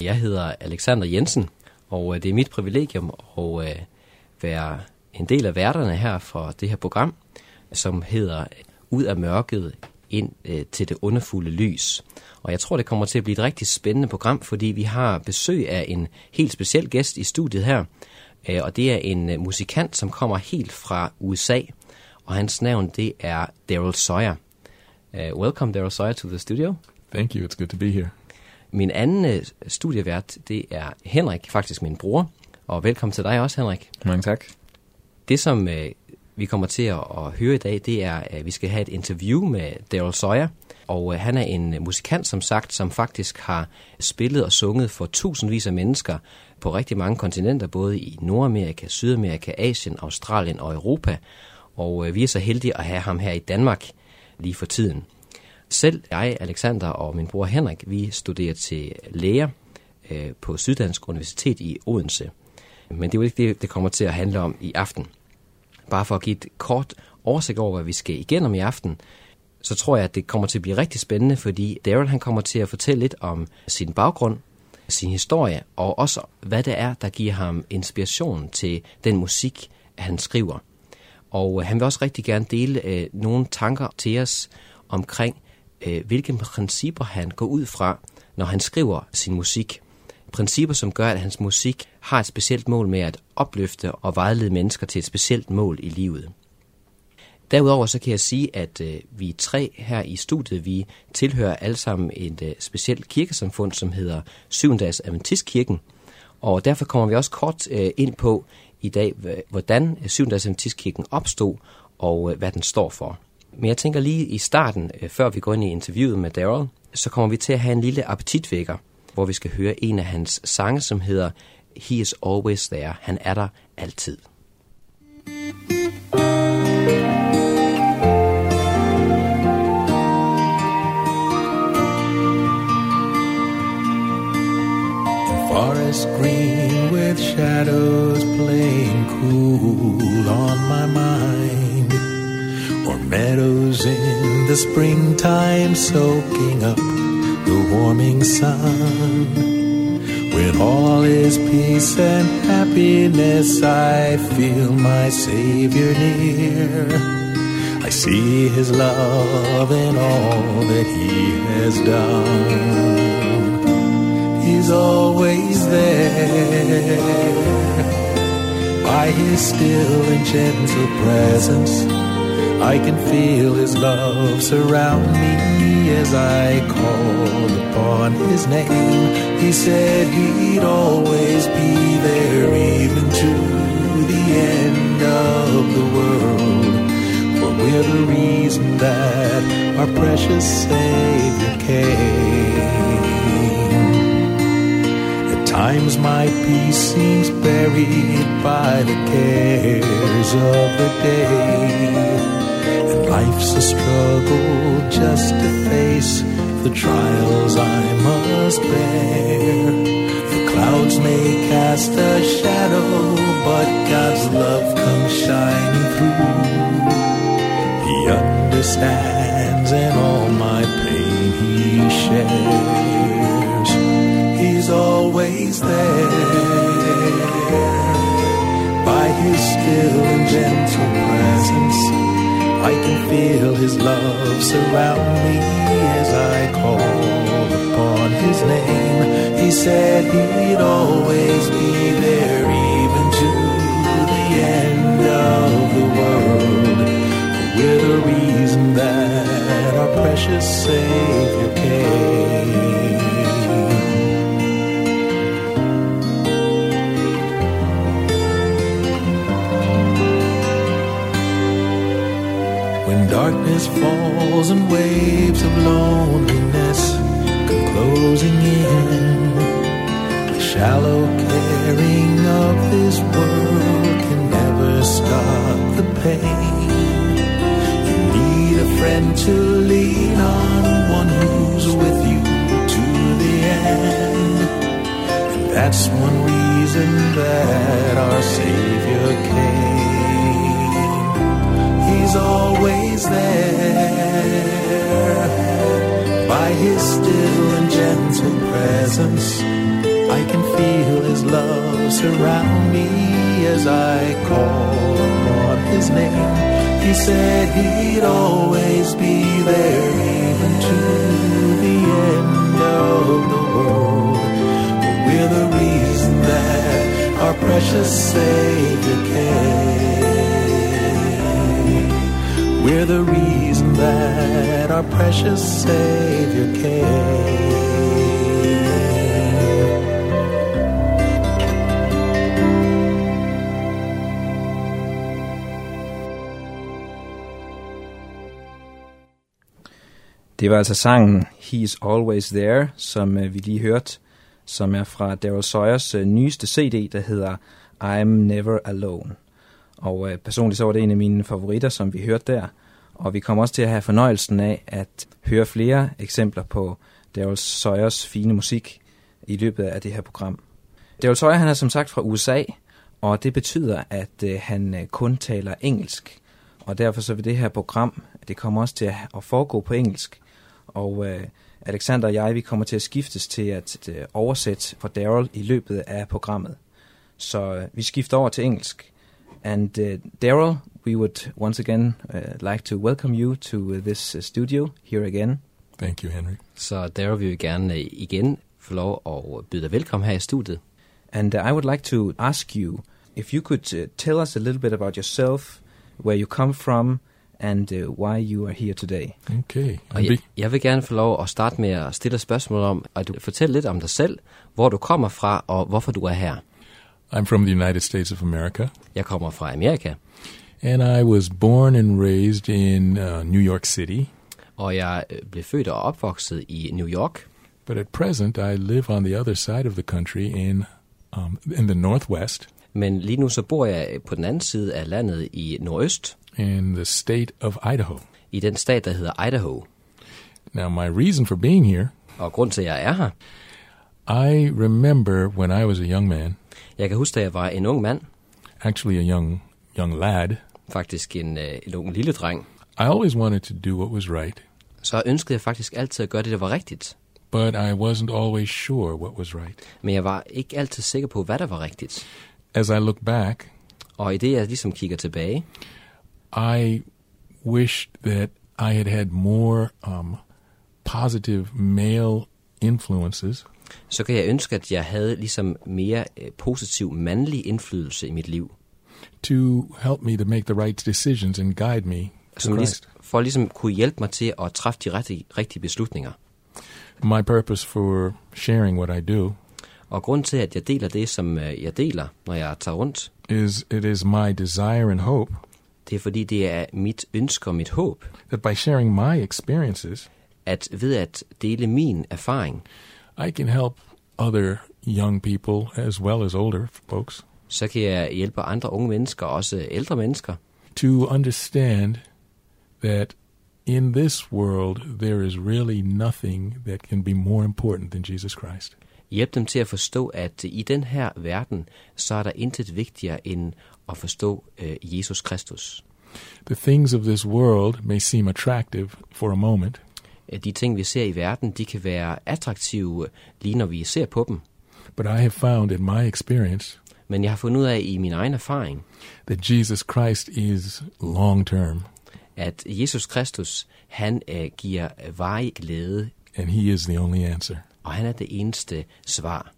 Jeg hedder Alexander Jensen, og øh, det er mit privilegium at øh, være en del af værterne her for det her program, som hedder Ud af mørket ind øh, til det underfulde lys. Og jeg tror, det kommer til at blive et rigtig spændende program, fordi vi har besøg af en helt speciel gæst i studiet her, og det er en musikant, som kommer helt fra USA, og hans navn det er Daryl Sawyer. Uh, welcome, Daryl Sawyer, to the studio. Thank you, it's good to be here. Min anden øh, studievært, det er Henrik, faktisk min bror. Og velkommen til dig også, Henrik. Mange tak. Det, som øh, vi kommer til at, at høre i dag, det er, at vi skal have et interview med Daryl Sawyer. Og øh, han er en musikant, som sagt, som faktisk har spillet og sunget for tusindvis af mennesker på rigtig mange kontinenter, både i Nordamerika, Sydamerika, Asien, Australien og Europa. Og øh, vi er så heldige at have ham her i Danmark lige for tiden. Selv jeg, Alexander og min bror Henrik, vi studerer til læger øh, på Syddansk Universitet i Odense. Men det er jo ikke det, det kommer til at handle om i aften. Bare for at give et kort oversigt over, hvad vi skal igennem i aften, så tror jeg, at det kommer til at blive rigtig spændende, fordi Daryl han kommer til at fortælle lidt om sin baggrund, sin historie, og også hvad det er, der giver ham inspiration til den musik, han skriver. Og han vil også rigtig gerne dele øh, nogle tanker til os omkring, øh, hvilke principper han går ud fra, når han skriver sin musik. Principper, som gør, at hans musik har et specielt mål med at opløfte og vejlede mennesker til et specielt mål i livet. Derudover så kan jeg sige, at øh, vi tre her i studiet, vi tilhører alle sammen et øh, specielt kirkesamfund, som hedder Syvendags Adventistkirken. Og derfor kommer vi også kort øh, ind på i dag, hvordan Syvendags Adventistkirken opstod og øh, hvad den står for. Men jeg tænker lige i starten, øh, før vi går ind i interviewet med Daryl, så kommer vi til at have en lille appetitvækker, hvor vi skal høre en af hans sange, som hedder He is always there. Han er der altid. forest green with shadows playing cool on my mind meadows in the springtime soaking up the warming sun. When all is peace and happiness, I feel my Savior near. I see His love in all that He has done. He's always there by His still and gentle presence I can feel his love surround me as I call upon his name. He said he'd always be there even to the end of the world. For we're the reason that our precious Savior came. At times my peace seems buried by the cares of the day. Life's a struggle just to face the trials I must bear. The clouds may cast a shadow, but God's love comes shining through. He understands and all my pain he shares. He's always there by his still and gentle presence. I can feel his love surround me as I call upon his name. He said he'd always be there even to the end of the world. we're the reason that our precious Savior came. Falls and waves of loneliness come closing in. The shallow caring of this world can never stop the pain. You need a friend to lean on, one who's with you to the end. And that's one reason that our Savior came. Always there by His still and gentle presence. I can feel His love surround me as I call upon his name. He said he'd always be there even to the end of the world. But we're the reason that our precious Savior came. We're the reason that our precious Savior came. Det var altså sangen He's Always There, som øh, vi lige hørte, som er fra Daryl Sawyers øh, nyeste CD, der hedder I'm Never Alone. Og øh, personligt så var det en af mine favoritter, som vi hørte der. Og vi kommer også til at have fornøjelsen af at høre flere eksempler på Daryl Sawyers fine musik i løbet af det her program. Daryl Sawyer han er som sagt fra USA, og det betyder, at øh, han øh, kun taler engelsk. Og derfor så vil det her program, det kommer også til at, at foregå på engelsk. Og øh, Alexander og jeg, vi kommer til at skiftes til at øh, oversætte for Daryl i løbet af programmet. Så øh, vi skifter over til engelsk. And uh, Daryl, we would once again uh, like to welcome you to uh, this uh, studio here again. Thank you, Henry. Så der vil vi gerne øh, igen få lov at byde dig velkommen her i studiet. And uh, I would like to ask you if you could uh, tell us a little bit about yourself, where you come from, and uh, why you are here today. Okay. Og jeg, jeg vil gerne få lov at starte med at stille et spørgsmål om, at du fortæller lidt om dig selv, hvor du kommer fra og hvorfor du er her. I'm from the United States of America, Jeg kommer fra Amerika, and I was born and raised in uh, New York City. og jeg øh, blev født og opvokset i New York, But at present, I live on the other side of the country in um, in the Northwest, men lige nu så bor jeg på den anden side af landet i Nordøst, in the state of Idaho. i den stat, der hedder Idaho. Now, my reason for being here, Og grund til, at jeg er her, I remember when I was a young man, jeg kan huske, da jeg var en ung mand, actually a young young lad. Faktisk en, øh, en ung lille dreng, I always wanted to do what was right, så ønskede jeg faktisk altid at gøre det, der var rigtigt. but I wasn't always sure what was right. Men jeg var ikke altid sikker på, hvad der var rigtigt. As I look back, Og i det, jeg ligesom kigger tilbage, I wished that I had had more um, positive male influences så kan jeg ønske, at jeg havde ligesom mere øh, positiv mandlig indflydelse i mit liv. To help me to make the right decisions and guide me to Som Christ. for at ligesom kunne hjælpe mig til at træffe de rigtige, rigtige beslutninger. My purpose for sharing what I do Og grund til, at jeg deler det, som øh, jeg deler, når jeg tager rundt, is it is my desire and hope det er fordi, det er mit ønske og mit håb, that by sharing my experiences, at ved at dele min erfaring, I can help other young people as well as older folks så kan jeg hjælpe andre unge mennesker, også ældre mennesker, to understand that in this world there is really nothing that can be more important than Jesus Christ. hjælpe dem til at forstå, at i den her verden, så er der intet vigtigere end at forstå øh, Jesus Kristus. The things of this world may seem attractive for a moment, Øh, De ting, vi ser i verden, de kan være attraktive, lige når vi ser på dem. but I have found in my experience Men jeg har fundet ud af i min egen erfaring, that Jesus Christ is long term at Jesus Kristus, han øh, giver varig glæde, and he is the only answer. og han er det eneste svar.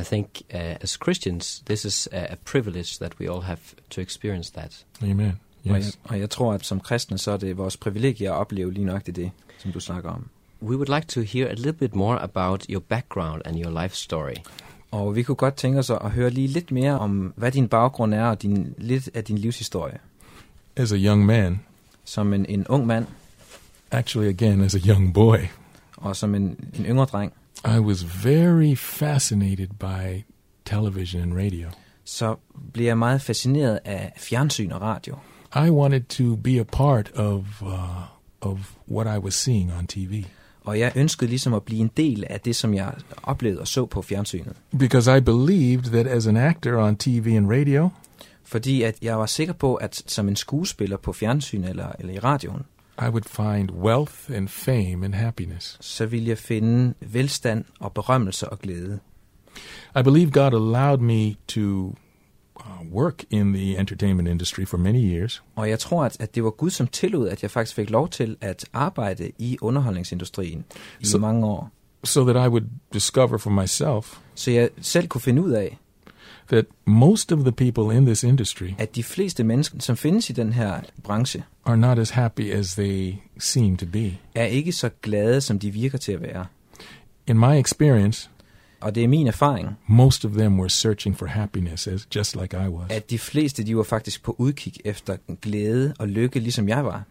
I think uh, as Christians, this is a, a privilege that we all have to experience that. Amen. Og, jeg, Yes. og jeg tror, at som kristne, så er det vores privilegie at opleve lige nok det, som du snakker om. We would like to hear a little bit more about your background and your life story. Og vi kunne godt tænke os at høre lige lidt mere om, hvad din baggrund er, og din, lidt af din livshistorie. As a young man, Som en, en ung mand, actually again as a young boy, og som en, en yngre dreng, I was very fascinated by television and radio. så blev jeg meget fascineret af fjernsyn og radio. I wanted to be a part of uh, of what I was seeing on TV Og jeg ønskede ligesom at blive en del af det, som jeg oplevede og så på fjernsynet. because I believed that as an actor on TV and radio, Fordi at jeg var sikker på, at som en skuespiller på fjernsyn eller, eller i radioen, I would find wealth and fame and happiness. så ville jeg finde velstand og berømmelse og glæde. I believe God allowed me to work in the entertainment industry for many years Og jeg tror, at, at det var Gud, som tillod, at jeg faktisk fik lov til at arbejde i underholdningsindustrien i Så- mange år. so that I would discover for myself Så jeg selv kunne finde ud af, that most of the people in this industry at de fleste mennesker, som findes i den her branche, are not as happy as they seem to be. er ikke så glade, som de virker til at være. In my experience, Og det er min erfaring, most of them were searching for happiness, as just like I was. at de fleste de var faktisk på udkig efter glæde og lykke, ligesom jeg var.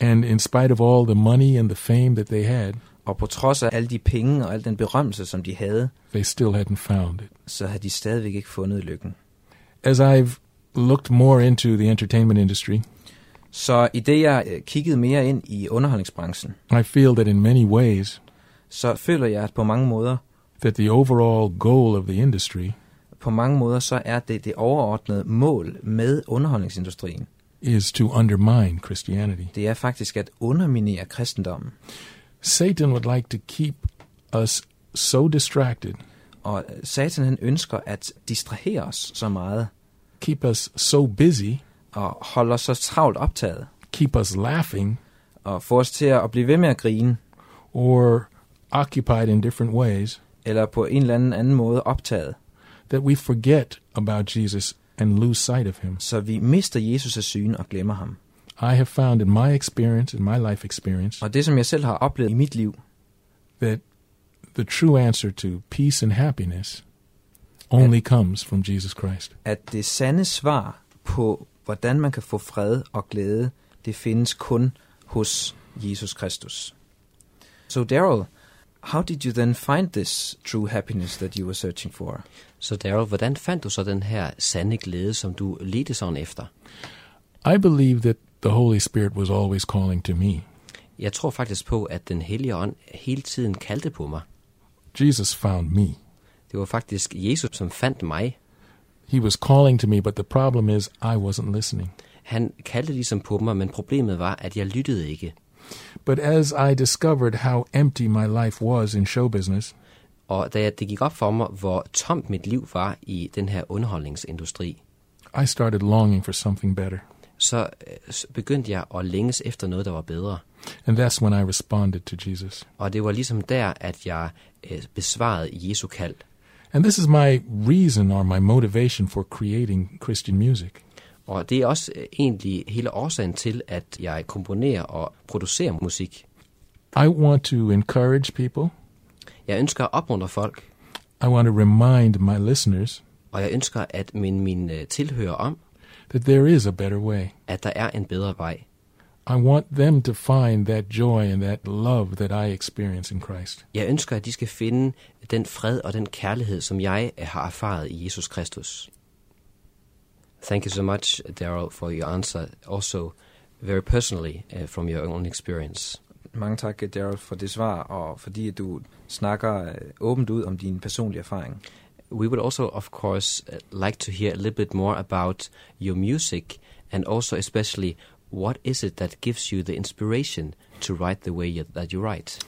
And in spite of all the money and the fame that they had, Og på trods af alle de penge og al den berømmelse, som de havde, they still hadn't found it. så havde de stadigvæk ikke fundet lykken. As I've looked more into the entertainment industry, Så i det, jeg øh, kiggede mere ind i underholdningsbranchen, I feel that in many ways, så føler jeg, at på mange måder, that the overall goal of the industry på mange måder, så er det det overordnede mål med underholdningsindustrien. is to undermine Christianity. Det er faktisk at underminere kristendommen. Satan would like to keep us so distracted, Og øh, Satan han ønsker at distrahere os så meget, keep us so busy, og holde os så travlt optaget, keep us laughing, og få os til at blive ved med at grine, or occupied in different ways, eller på en eller anden anden måde optaget, that we forget about Jesus and lose sight of him. så vi mister Jesus af syne og glemmer ham. I have found in my experience, in my life experience, Og det, som jeg selv har oplevet i mit liv, that the true answer to peace and happiness only comes from Jesus Christ. at det sande svar på, hvordan man kan få fred og glæde, det findes kun hos Jesus Kristus. So Daryl, how did you then find this true happiness that you were searching for? Så Daryl, hvordan fandt du så den her sande glæde, som du ledte sådan efter? I believe that the Holy Spirit was always calling to me. Jeg tror faktisk på, at den hellige ånd hele tiden kaldte på mig. Jesus found me. Det var faktisk Jesus, som fandt mig. He was calling to me, but the problem is I wasn't listening. Han kaldte ligesom på mig, men problemet var, at jeg lyttede ikke. But as I discovered how empty my life was in show business, Og da det gik op for mig, hvor tomt mit liv var i den her underholdningsindustri, I started longing for something better. så øh, begyndte jeg at længes efter noget, der var bedre. And that's when I responded to Jesus. Og det var ligesom der, at jeg øh, besvarede Jesu kald. And this is my reason or my motivation for creating Christian music. Og det er også øh, egentlig hele årsagen til, at jeg komponerer og producerer musik. I want to encourage people. Jeg ønsker at opmuntre folk, I want to remind my listeners og jeg ønsker at minde mine øh, tilhører om, that there is a better way. at der er en bedre vej. I want them to find that joy and that love that I experience in Christ. Jeg ønsker, at de skal finde den fred og den kærlighed, som jeg har erfaret i Jesus Kristus. Thank you so much, Daryl, for your answer, also very personally uh, from your own experience. Mange tak, Daryl, for det svar, og fordi du snakker øh, åbent ud om din personlige erfaring. We would also, of course, uh, like to hear a little bit more about your music and also, especially, what is it that gives you the inspiration to write the way you, that you write?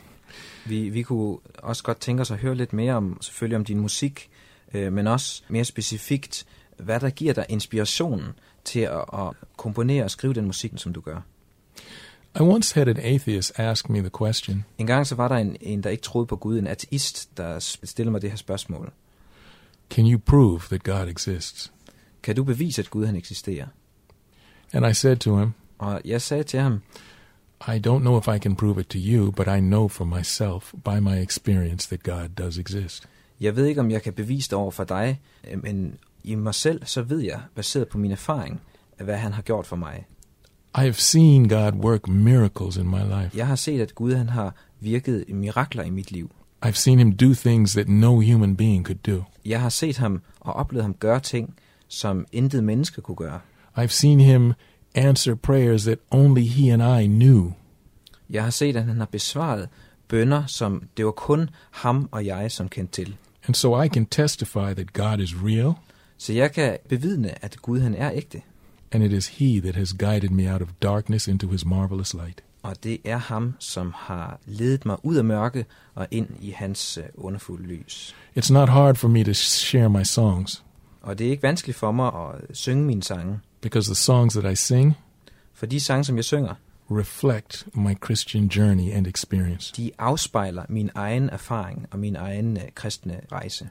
Vi, vi kunne også godt tænke os at høre lidt mere om, selvfølgelig om din musik, øh, men også mere specifikt, hvad der giver dig inspirationen til at, at komponere og skrive den musik, som du gør. I once had an atheist ask me the question En gang så var der en, en, der ikke troede på Gud, en ateist, der stillede mig det her spørgsmål. Can you prove that God exists? Kan du bevise, at Gud han eksisterer? And I said to him, Og jeg sagde til ham, I don't know if I can prove it to you, but I know for myself by my experience that God does exist. jeg ved ikke, om jeg kan bevise det over for dig, men i mig selv, så ved jeg, baseret på min erfaring, hvad han har gjort for mig. I have seen God work miracles in my life. Jeg har set, at Gud han har virket mirakler i mit liv. I've seen him do things that no human being could do. Jeg har set ham og oplevet ham gøre ting, som intet menneske kunne gøre. I've seen him answer prayers that only he and I knew. Jeg har set, at han har besvaret bønder, som det var kun ham og jeg, som kendte til. And so I can testify that God is real, Så jeg kan bevidne, at Gud han er ægte. and it is he that has guided me out of darkness into his marvelous light. Og det er ham, som har ledet mig ud af mørke og ind i hans øh, underfulde lys. It's not hard for me to share my songs Og det er ikke vanskeligt for mig at synge mine sange, because the songs that I sing for de sange, som jeg synger, reflect my Christian journey and experience. de afspejler min egen erfaring og min egen øh, kristne rejse.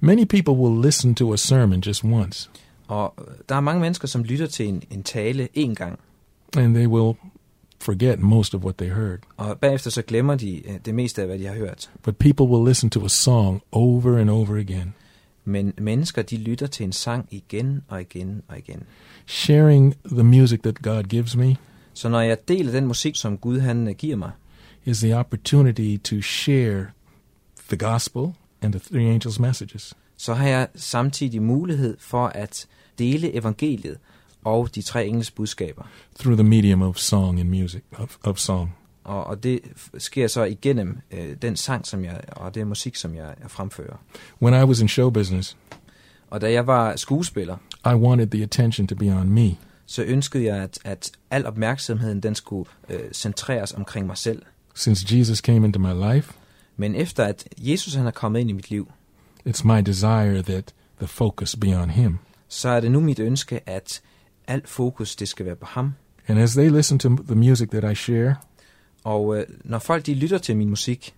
Many people will listen to a sermon just once Og øh, der er mange mennesker, som lytter til en, en tale én gang, and they will forget most of what they heard. og bagefter så glemmer de øh, det meste af, hvad de har hørt. But people will listen to a song over and over again. Men mennesker, de lytter til en sang igen og igen og igen. Sharing the music that God gives me Så når jeg deler den musik, som Gud han øh, giver mig, is the opportunity to share the gospel and the three angels' messages. så har jeg samtidig mulighed for at dele evangeliet og de tre engles budskaber. through the medium of song and music of, of song. Og, og det sker så igennem øh, den sang, som jeg, og den musik, som jeg, jeg fremfører. When I was in show business, Og da jeg var skuespiller, I wanted the attention to be on me. Så ønskede jeg, at, at al opmærksomheden den skulle øh, centreres omkring mig selv. Since Jesus came into my life, Men efter at Jesus han er kommet ind i mit liv, it's my desire that the focus be on him. så er det nu mit ønske, at alt fokus det skal være på ham. And as they listen to the music that I share, Og øh, når folk de lytter til min musik,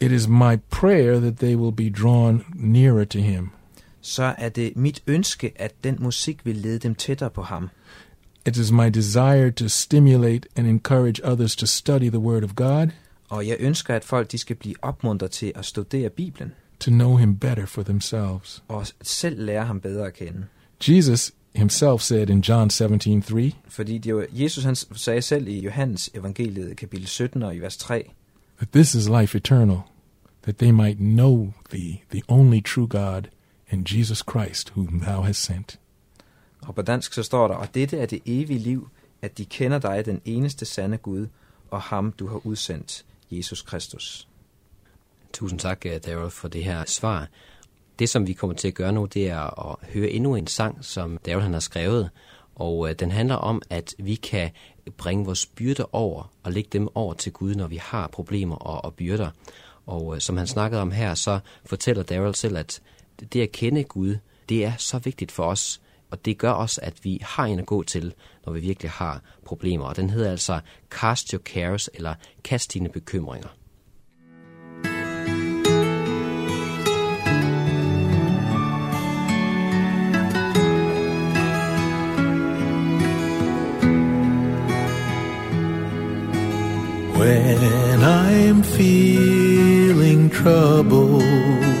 it is my prayer that they will be drawn nearer to him. Så er det mit ønske, at den musik vil lede dem tættere på ham. It is my desire to stimulate and encourage others to study the Word of God, Og jeg ønsker, at folk de skal blive opmuntret til at studere Bibelen, to know Him better for themselves. og selv lære ham bedre at kende. Jesus himself said in John 17:3, Fordi det var, Jesus han sagde selv i Johannes evangeliet kapitel 17 og i vers 3, that this is life eternal, that they might know thee, the only true God, and Jesus Christ, whom thou hast sent. og på dansk så står der, og dette er det evige liv, at de kender dig, den eneste sande Gud, og ham du har udsendt, Jesus Kristus. Tusind tak, øh, Daryl, for det her svar. Det, som vi kommer til at gøre nu, det er at høre endnu en sang, som Daryl han har skrevet. Og øh, den handler om, at vi kan bringe vores byrder over og lægge dem over til Gud, når vi har problemer og, og byrder. Og øh, som han snakkede om her, så fortæller Daryl selv, at det at kende Gud, det er så vigtigt for os. Og det gør også, at vi har en at gå til, når vi virkelig har problemer. Og den hedder altså Cast Your Cares, eller Kast dine bekymringer. When I'm feeling troubled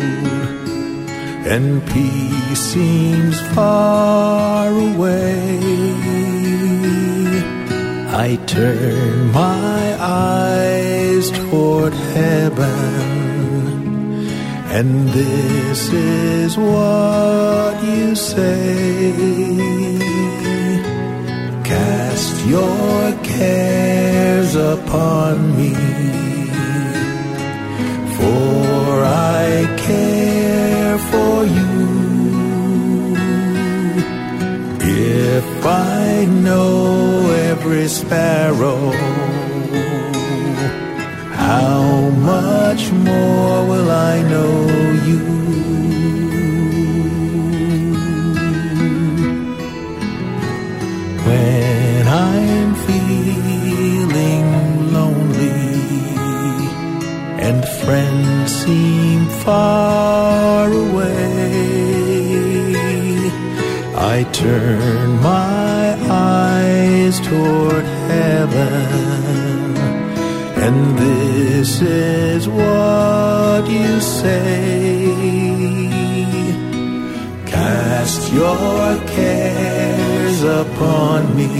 and peace seems far away, I turn my eyes toward heaven, and this is what you say. Cast your cares upon me, for I care for you. If I know every sparrow, how much more will I know you? When I'm feeling lonely and friends seem far turn my eyes toward heaven, and this is what you say. Cast your cares upon me,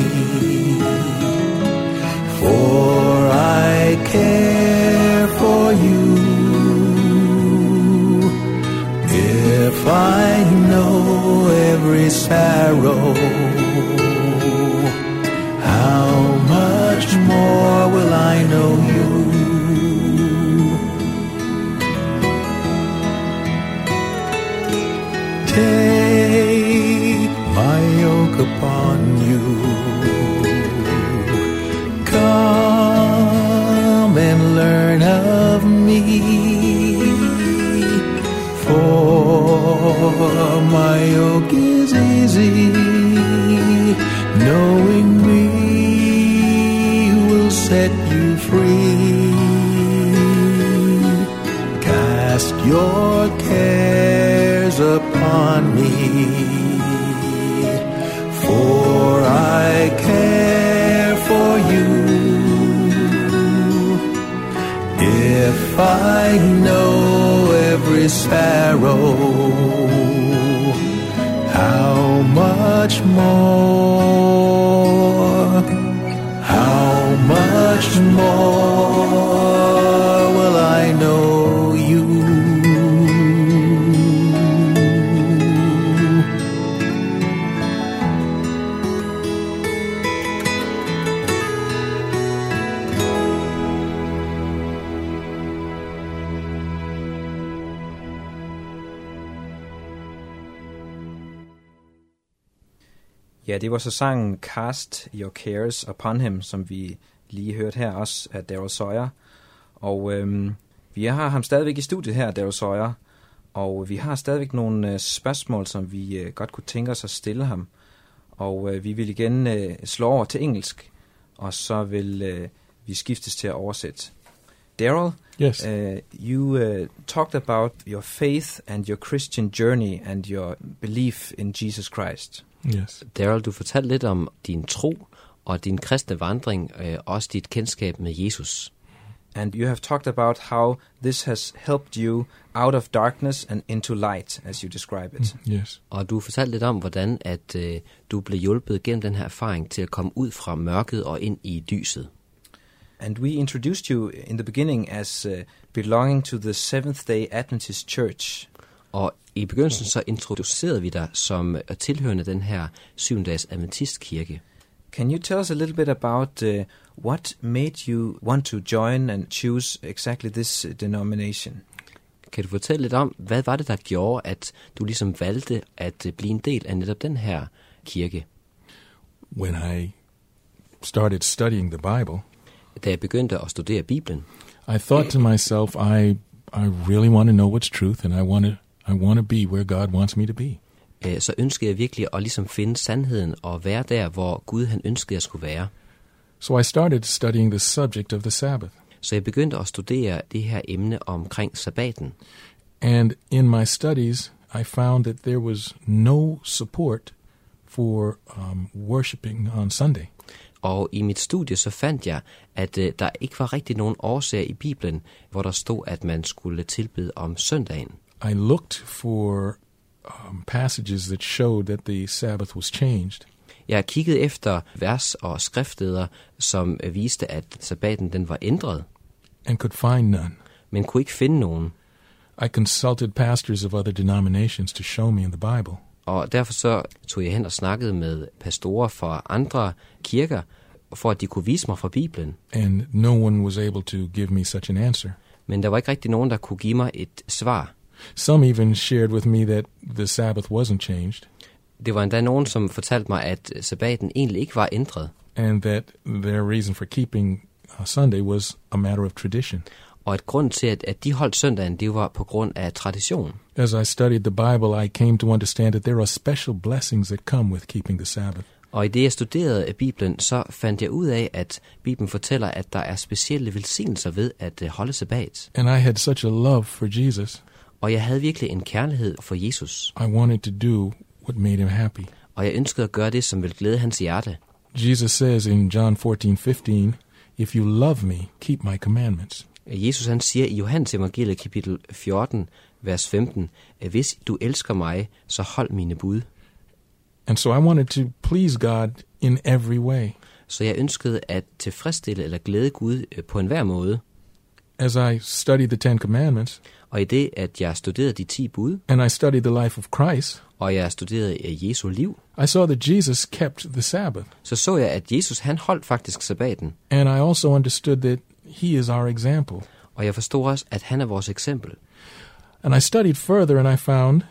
for I care for you. If I every sparrow, var så sangen Cast Your Cares Upon Him, som vi lige hørte her også af Daryl Sawyer. Og øhm, vi har ham stadigvæk i studiet her, Daryl Sawyer, og vi har stadigvæk nogle øh, spørgsmål, som vi øh, godt kunne tænke os at stille ham. Og øh, vi vil igen øh, slå over til engelsk, og så vil øh, vi skiftes til at oversætte. Daryl, Yes. Uh, you uh, talked about your faith and your Christian journey and your belief in Jesus Christ. Yes. Daryl, du fortalte lidt om din tro og din kristne vandring, øh, også dit kendskab med Jesus. And you have talked about how this has helped you out of darkness and into light, as you describe it. Yes. Og du fortalte lidt om, hvordan at øh, du blev hjulpet gennem den her erfaring til at komme ud fra mørket og ind i lyset. And we introduced you in the beginning as uh, belonging to the Seventh day Adventist Church. Og i begyndelsen så introducerede vi dig som øh, tilhørende den her syvendags adventistkirke. Can you tell us a little bit about uh, what made you want to join and choose exactly this uh, denomination? Kan du fortælle lidt om, hvad var det, der gjorde, at du ligesom valgte at øh, blive en del af netop den her kirke? When I started studying the Bible, Da jeg begyndte at studere Bibelen, I thought to myself, I I really want to know what's truth, and I want to I want to be where God wants me to be. øh, så ønskede jeg virkelig at ligesom finde sandheden og være der, hvor Gud han ønskede, jeg skulle være. So I started studying the subject of the Sabbath. Så jeg begyndte at studere det her emne omkring sabbaten. And in my studies, I found that there was no support for um, worshiping on Sunday. Og i mit studie så fandt jeg, at øh, der ikke var rigtig nogen årsager i Bibelen, hvor der stod, at man skulle tilbede om søndagen. I looked for um, passages that showed that the Sabbath was changed, Jeg kiggede efter vers og skriftsteder, som viste, at sabbaten den var ændret, and could find none. men kunne ikke finde nogen. I consulted pastors of other denominations to show me in the Bible. Og derfor så tog jeg hen og snakkede med pastorer fra andre kirker, for at de kunne vise mig fra Bibelen. and no one was able to give me such an answer. Men der var ikke rigtig nogen, der kunne give mig et svar. Some even shared with me that the Sabbath wasn't changed Det var endda nogen, som fortalte mig, at sabbaten egentlig ikke var ændret, and that their reason for keeping uh, Sunday was a matter of tradition. og at grund til, at, at de holdt søndagen, det var på grund af tradition. As I studied the Bible, I came to understand that there are special blessings that come with keeping the Sabbath. Og i det, jeg studerede Bibelen, så fandt jeg ud af, at Bibelen fortæller, at der er specielle velsignelser ved at øh, holde sabbat. And I had such a love for Jesus, Og jeg havde virkelig en kærlighed for Jesus, I wanted to do what made him happy. og jeg ønskede at gøre det, som ville glæde hans hjerte. Jesus says in John 14:15, "If you love me, keep my commandments." Jesus han siger i Johannes evangeliet kapitel 14, vers 15, at hvis du elsker mig, så hold mine bud. And so I wanted to please God in every way. Så jeg ønskede at tilfredsstille eller glæde Gud øh, på enhver måde. As I studied the 10 commandments, Og i det, at jeg studerede de 10 bud, and I studied the life of Christ, og jeg studerede øh, Jesu liv, I saw that Jesus kept the Sabbath. så så jeg, at Jesus han holdt faktisk sabbaten. And I also understood that he is our example. Og jeg forstod også, at han er vores eksempel. And I studied further and I found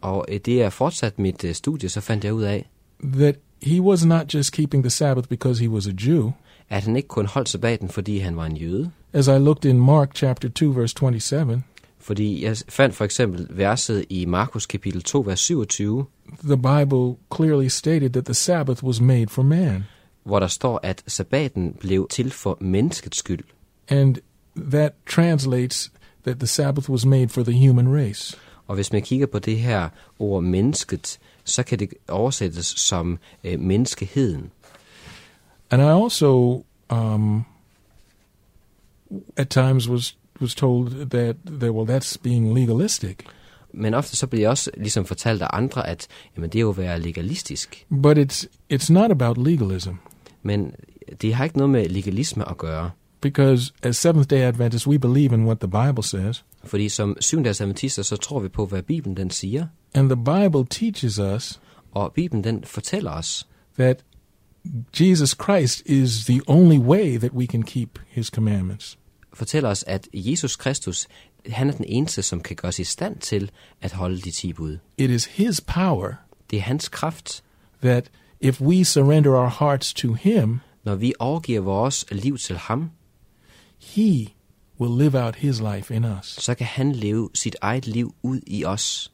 Og øh, det er fortsat mit øh, studie, så fandt jeg ud af, that he was not just keeping the Sabbath because he was a Jew. at han ikke kun holdt sabbaten, fordi han var en jøde. As I looked in Mark chapter 2 verse 27, Fordi jeg fandt for eksempel verset i Markus kapitel 2, vers 27, The Bible clearly stated that the Sabbath was made for man. hvor der står, at sabbaten blev til for menneskets skyld. And that translates that the Sabbath was made for the human race. Og hvis man kigger på det her ord mennesket, så kan det oversættes som øh, menneskeheden. And I also, um, at times, was was told that, that well, that's being legalistic. Men ofte så bliver jeg også ligesom fortalt af andre, at jamen, det er jo at være legalistisk. But it's it's not about legalism Men det har ikke noget med legalisme at gøre. because as Seventh Day Adventists, we believe in what the Bible says, Fordi som syvende adventister, så tror vi på, hvad Bibelen den siger. and the Bible teaches us Og Bibelen den fortæller os, that Jesus Christ is the only way that we can keep His commandments. Fortæller os, at Jesus Kristus, han er den eneste, som kan gøre os i stand til at holde de ti bud. It is His power Det er hans kraft. that if we surrender our hearts to Him, Når vi overgiver vores liv til ham, He will live out His life in us. så kan han leve sit eget liv ud i os.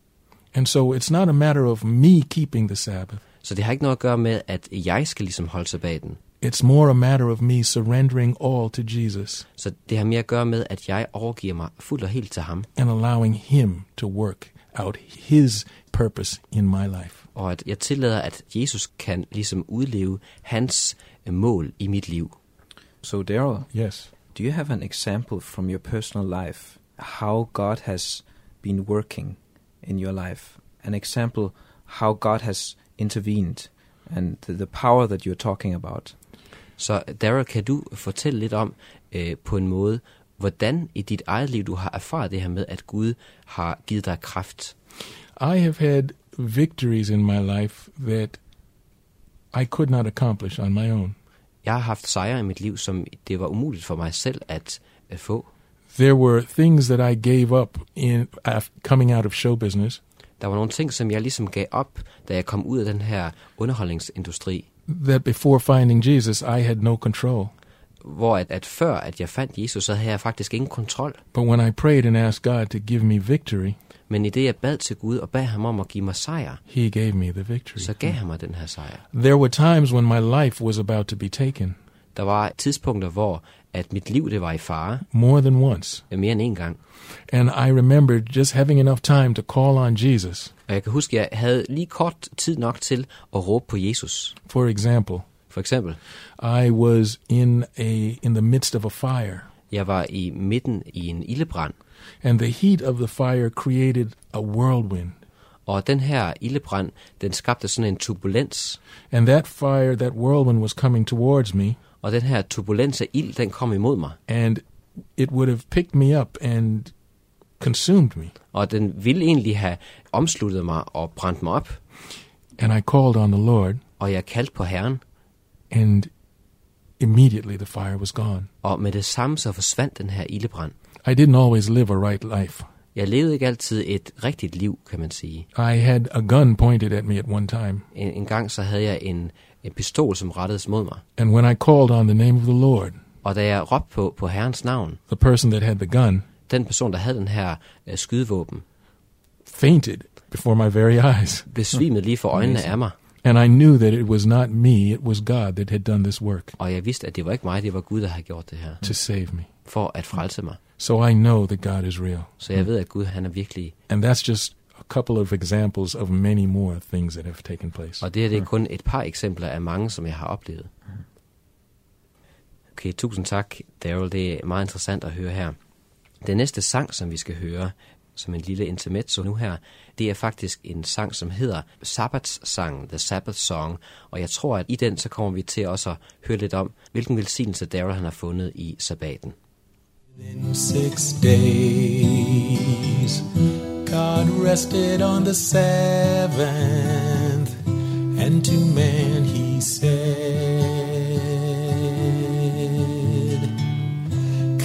And so it's not a matter of me keeping the Sabbath. Så det har ikke noget at gøre med, at jeg skal ligesom holde sabbaten. It's more a matter of me surrendering all to Jesus Så det har mere at gøre med, at jeg overgiver mig fuldt og helt til ham, and allowing Him to work out His purpose in my life. og at jeg tillader, at Jesus kan ligesom udleve hans øh, mål i mit liv. So, Daryl, Yes. do you have an example from your personal life how God has been working in your life? An example how God has intervened and the, the power that you're talking about? Så Daryl, kan du fortælle lidt om øh, på en måde, hvordan i dit eget liv du har erfaret det her med, at Gud har givet dig kraft? I have had victories in my life that I could not accomplish on my own. Jeg har haft sejre i mit liv, som det var umuligt for mig selv at, at få. There were things that I gave up in af- coming out of show business Der var nogle ting, som jeg ligesom gav op, da jeg kom ud af den her underholdningsindustri, that before finding Jesus I had no control. hvor at, at før at jeg fandt Jesus, så havde jeg faktisk ingen kontrol. But when I prayed and asked God to give me victory, Men i det, jeg bad til Gud og bad ham om at give mig sejr, He gave me the victory. så gav han mig den her sejr. There were times when my life was about to be taken, Der var tidspunkter, hvor at mit liv det var i fare, more than once. mere end en gang. And I remembered just having enough time to call on Jesus. Og jeg kan huske, jeg havde lige kort tid nok til at råbe på Jesus. For example, For eksempel, I was in a in the midst of a fire, jeg var i midten i en ildebrand, and the heat of the fire created a whirlwind. og den her ildebrand, den skabte sådan en turbulens, And that fire, that whirlwind was coming towards me, og den her turbulens af ild, den kom imod mig, and it would have picked me up and consumed me. og den ville egentlig have omsluttet mig og brændt mig op, And I called on the Lord, og jeg kaldte på Herren, and immediately the fire was gone. og med det samme så forsvandt den her ildebrand. I didn't always live a right life. Jeg levede ikke altid et rigtigt liv, kan man sige. I had a gun pointed at me at one time, En, en gang så havde jeg en, en pistol, som rettedes mod mig, and when I called on the name of the Lord, og da jeg råbte på, på Herrens navn, the person that had the gun den person, der havde den her øh, skydevåben, fainted before my very eyes. besvimede lige for øjnene af mig, And I knew that it was not me, it was God that had done this work og jeg vidste, at det var ikke mig, det var Gud, der havde gjort det her, to save me. for at frelse mig. So I know that God is real. Så jeg ved, at Gud, han er virkelig, And that's just couple of examples of many more things that have taken place. og det her det er kun et par eksempler af mange, som jeg har oplevet. Okay, tusind tak, Daryl. Det er meget interessant at høre her. Den næste sang, som vi skal høre, som en lille intermezzo nu her, det er faktisk en sang, som hedder Sabbatssangen, The Sabbath Song. Og jeg tror, at i den, så kommer vi til også at høre lidt om, hvilken velsignelse Daryl han har fundet i sabbaten. In six days, God rested on the seventh, and to man he said,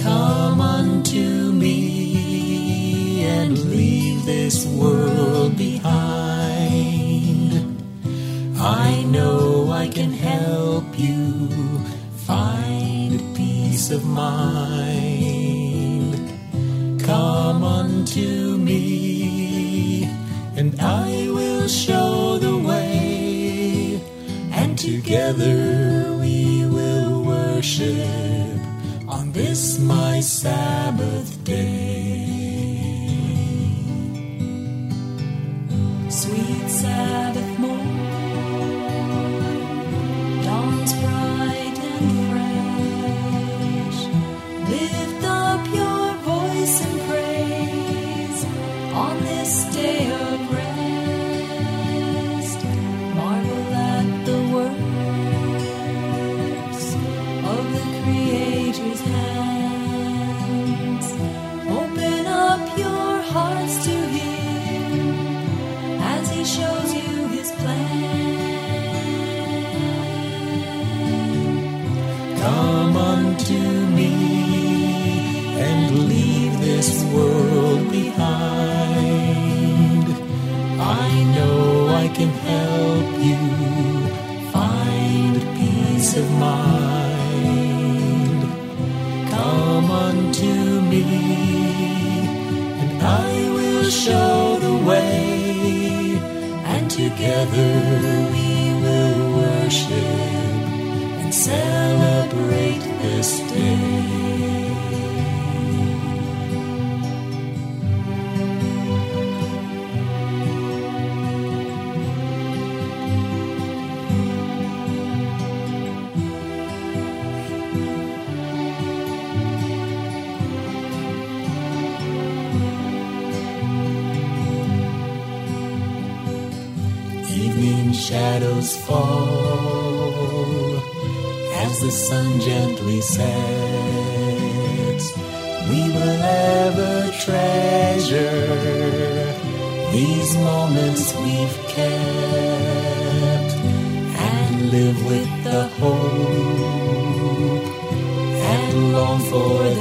Come unto me and leave this world behind. I know I can help you find peace of mind. Come unto me, I will show the way, and together we will worship on this my Sabbath day. Sweet Sabbath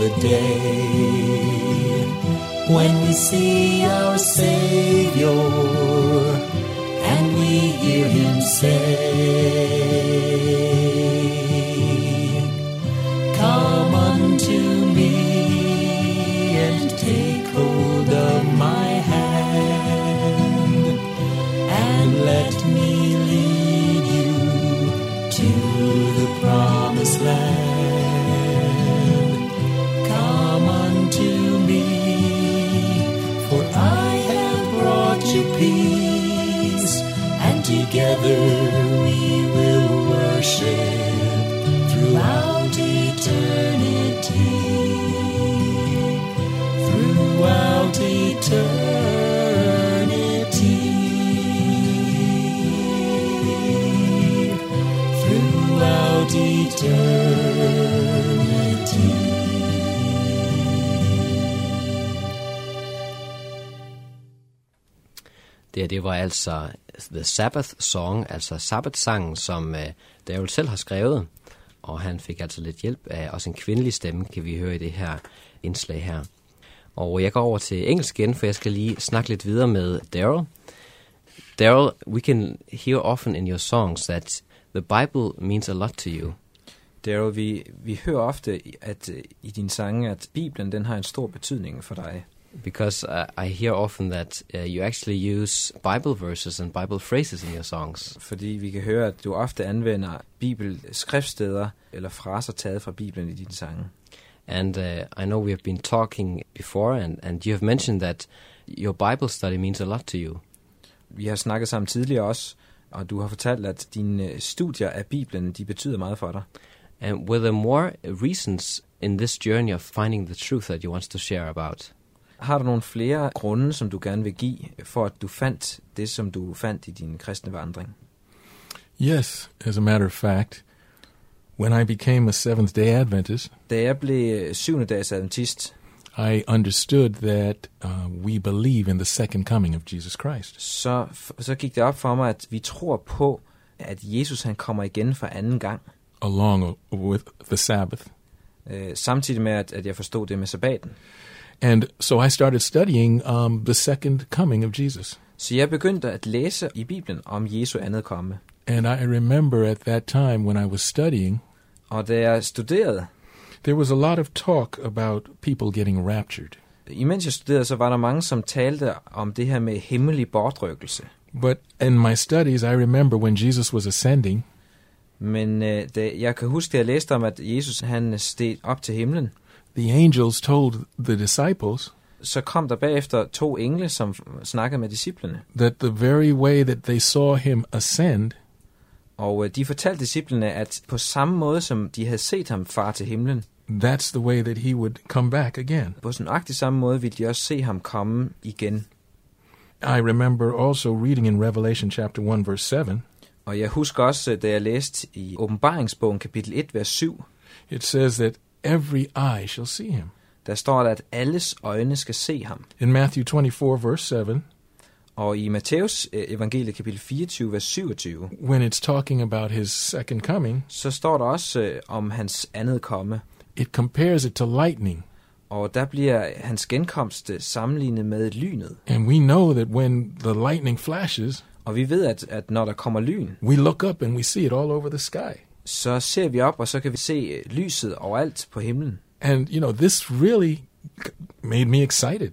the day when we see our Savior and we hear him say, Come unto me and take hold of her, det var altså The Sabbath Song, altså sabbatsangen, som uh, Daryl selv har skrevet. Og han fik altså lidt hjælp af også en kvindelig stemme, kan vi høre i det her indslag her. Og jeg går over til engelsk igen, for jeg skal lige snakke lidt videre med Daryl. Daryl, we can hear often in your songs that the Bible means a lot to you. Daryl, vi, vi hører ofte, at øh, i dine sange, at Bibelen den har en stor betydning for dig. Because uh, I hear often that uh, you actually use Bible verses and Bible phrases in your songs. Fordi vi kan høre, at du ofte anvender bibelskrifststeder eller fraser taget fra Bibelen i dine sange. And uh, I know we have been talking before, and, and you have mentioned that your Bible study means a lot to you. Vi har snakket sammen tidligere også, og du har fortalt, at dine øh, studier af Bibelen, de betyder meget for dig. And were there more reasons in this journey of finding the truth that you want to share about? Har du nogle flere grunde, som du gerne vil give, for at du fandt det, som du fandt i din kristne vandring? Yes, as a matter of fact, when I became a Seventh day Adventist, Da jeg blev syvende dags adventist, I understood that uh, we believe in the second coming of Jesus Christ. så, så gik det op for mig, at vi tror på, at Jesus han kommer igen for anden gang. along with the Sabbath. Øh, samtidig med, at, at jeg forstod det med sabbaten. And so I started studying um, the second coming of Jesus. Så jeg begyndte at læse i Bibelen om Jesu andet komme. And I remember at that time when I was studying, Og da jeg studerede, there was a lot of talk about people getting raptured. Imens jeg studerede, så var der mange, som talte om det her med hemmelig bortrykkelse. But in my studies, I remember when Jesus was ascending, Men øh, da, jeg kan huske, at jeg læste om, at Jesus han steg op til himlen. The angels told the disciples Så kom der bagefter to engle, som snakkede med disciplene. that the very way that they saw him ascend, Og øh, de fortalte disciplene, at på samme måde, som de havde set ham far til himlen, that's the way that he would come back again. på sådan nøjagtig samme måde ville de også se ham komme igen. I remember also reading in Revelation chapter 1 verse 7, Og jeg husker også, øh, da jeg læste i åbenbaringsbogen kapitel 1, vers 7, it says that every eye shall see him. der står der, at alles øjne skal se ham. In Matthew 24 verse 7, Og i Matthæus øh, evangelie kapitel 24, vers 27, when it's talking about his second coming, så står der også øh, om hans andet komme. it compares it to lightning. Og der bliver hans genkomst øh, sammenlignet med lynet. And we know that when the lightning flashes, Og vi ved, at, at når der kommer lyn, we look up and we see it all over the sky. Så ser vi op, og så kan vi se øh, lyset overalt på himlen. And, you know, this really made me excited.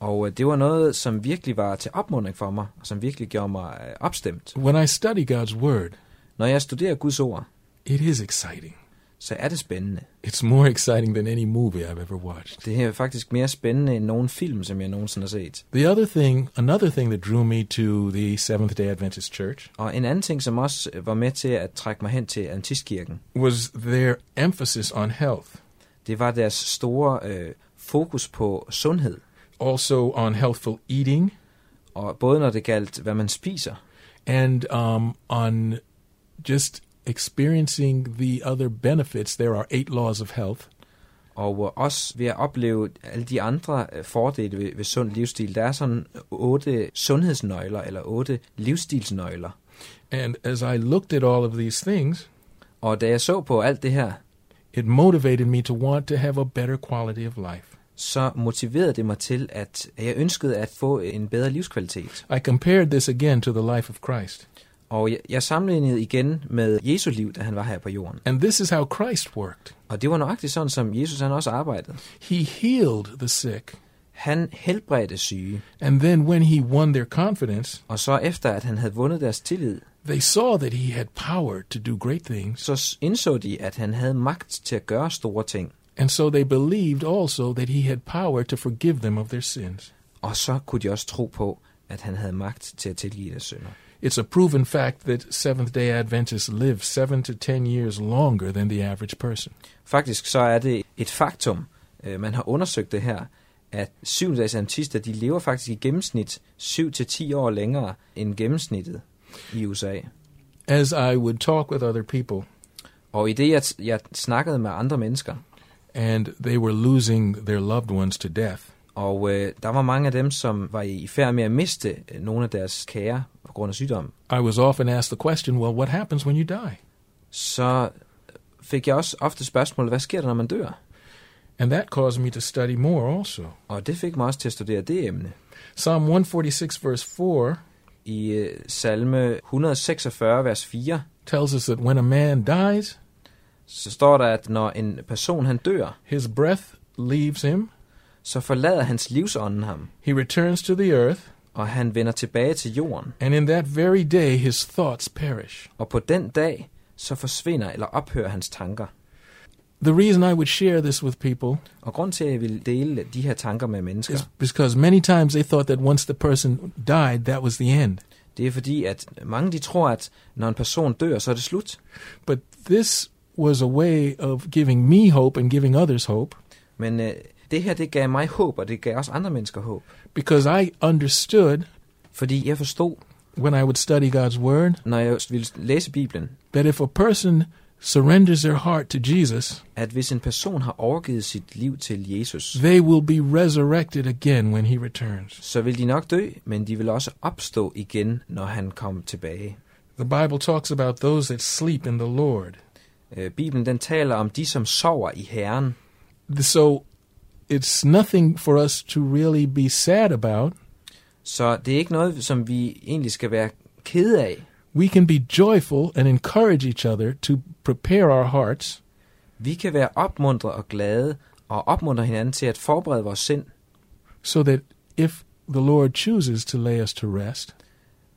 Og øh, det var noget, som virkelig var til opmuntring for mig, og som virkelig gjorde mig øh, opstemt. When I study God's Word, Når jeg studerer Guds ord, it is exciting. Så er det spændende. It's more exciting than any movie I've ever watched. Det her er faktisk mere spændende end nogen film, som jeg nogensinde har set. The other thing, another thing that drew me to the Seventh day Adventist Church Og en anden ting, som også øh, var med til at trække mig hen til Antistkirken, was their emphasis on health, det var deres store øh, fokus på sundhed. also on healthful eating, Og både når det galt, hvad man spiser, and um, on just experiencing the other benefits. There are eight laws of health. og også ved at opleve alle de andre øh, fordele ved, ved sund livsstil. Der er sådan otte sundhedsnøgler, eller otte livsstilsnøgler. And as I looked at all of these things, Og da jeg så på alt det her, it motivated me to want to have a better quality of life. så motiverede det mig til, at jeg ønskede at få en bedre livskvalitet. I compared this again to the life of Christ. Og jeg, jeg sammenlignede igen med Jesu liv, da han var her på jorden. And this is how Christ worked. Og det var nøjagtigt sådan, som Jesus han også arbejdede. He healed the sick. Han helbredte syge, And then when he won their confidence, og så efter at han havde vundet deres tillid, they saw that he had power to do great things. så indså de, at han havde magt til at gøre store ting. And so they believed also that he had power to forgive them of their sins. Og så kunne de også tro på, at han havde magt til at tilgive deres synder. It's a proven fact that Seventh day Adventists live seven to ten years longer than the average person. Faktisk så er det et faktum, øh, man har undersøgt det her, at syvdags adventister, de lever faktisk i gennemsnit 7-10 år længere end gennemsnittet i USA. As I would talk with other people, Og i det, jeg, jeg snakkede med andre mennesker, and they were losing their loved ones to death, og øh, der var mange af dem, som var i færd med at miste øh, nogle af deres kære grund af sygdom, I was often asked the question, well, what happens when you die? så fik jeg også ofte spørgsmålet, hvad sker der, når man dør? And that caused me to study more also. Og det fik mig også til at studere det emne. Psalm 146, verse 4, I øh, salme 146, vers 4, tells us that when a man dies, så står der, at når en person han dør, his breath leaves him, så forlader hans livsånden ham, he returns to the earth, og han vender tilbage til jorden. and in that very day his thoughts perish. Og på den dag, så forsvinder eller ophører hans tanker. The reason I would share this with people Og grund til, at jeg vil dele de her tanker med mennesker, is because many times they thought that once the person died, that was the end. det er fordi, at mange de tror, at når en person dør, så er det slut. But this was a way of giving me hope and giving others hope Men øh, det her, det gav mig håb, og det gav også andre mennesker håb. Because I understood Fordi jeg forstod, when I would study God's Word når jeg ville læse Bibelen, that if a person surrenders their heart to Jesus, at hvis en person har overgivet sit liv til Jesus, they will be resurrected again when he returns. så vil de nok dø, men de vil også opstå igen, når han kommer tilbage. The Bible talks about those that sleep in the Lord. Øh, Bibelen den taler om de, som sover i Herren. So it's nothing for us to really be sad about. Så det er ikke noget, som vi egentlig skal være kede af. We can be joyful and encourage each other to prepare our hearts Vi kan være opmuntret og glade og opmuntre hinanden til at forberede vores sind. so that if the Lord chooses to lay us to rest,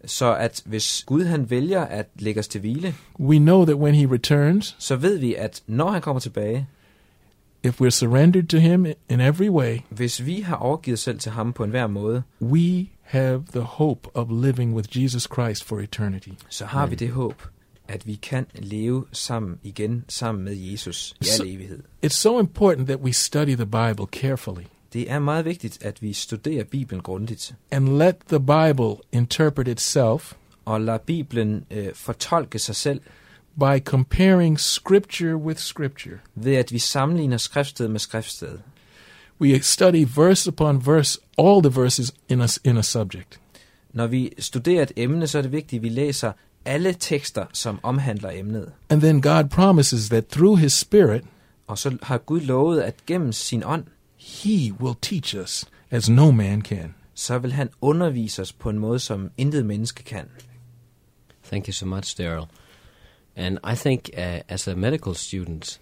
Så at hvis Gud han vælger at lægge os til hvile, we know that when He returns, så ved vi, at når han kommer tilbage, if we're surrendered to Him in every way, hvis vi har overgivet selv til ham på enhver måde, we have the hope of living with Jesus Christ for eternity. så har vi det håb, at vi kan leve sammen igen, sammen med Jesus i al evighed. It's so important that we study the Bible carefully. Det er meget vigtigt, at vi studerer Bibelen grundigt, and let the Bible interpret itself. Og lader Bibelen øh, fortolke sig selv, by comparing Scripture with Scripture. ved at vi sammenligner skriftsted med skriftsted. We study verse upon verse, all the verses in a, in a subject. Når vi studerer et emne, så er det vigtigt, at vi læser alle tekster, som omhandler emnet. And then God promises that through His Spirit, Og så har Gud lovet, at gennem sin ånd, He will teach us as no man can. så vil han undervise os på en måde, som intet menneske kan. Thank you so much, Daryl. And I think uh, as a medical student,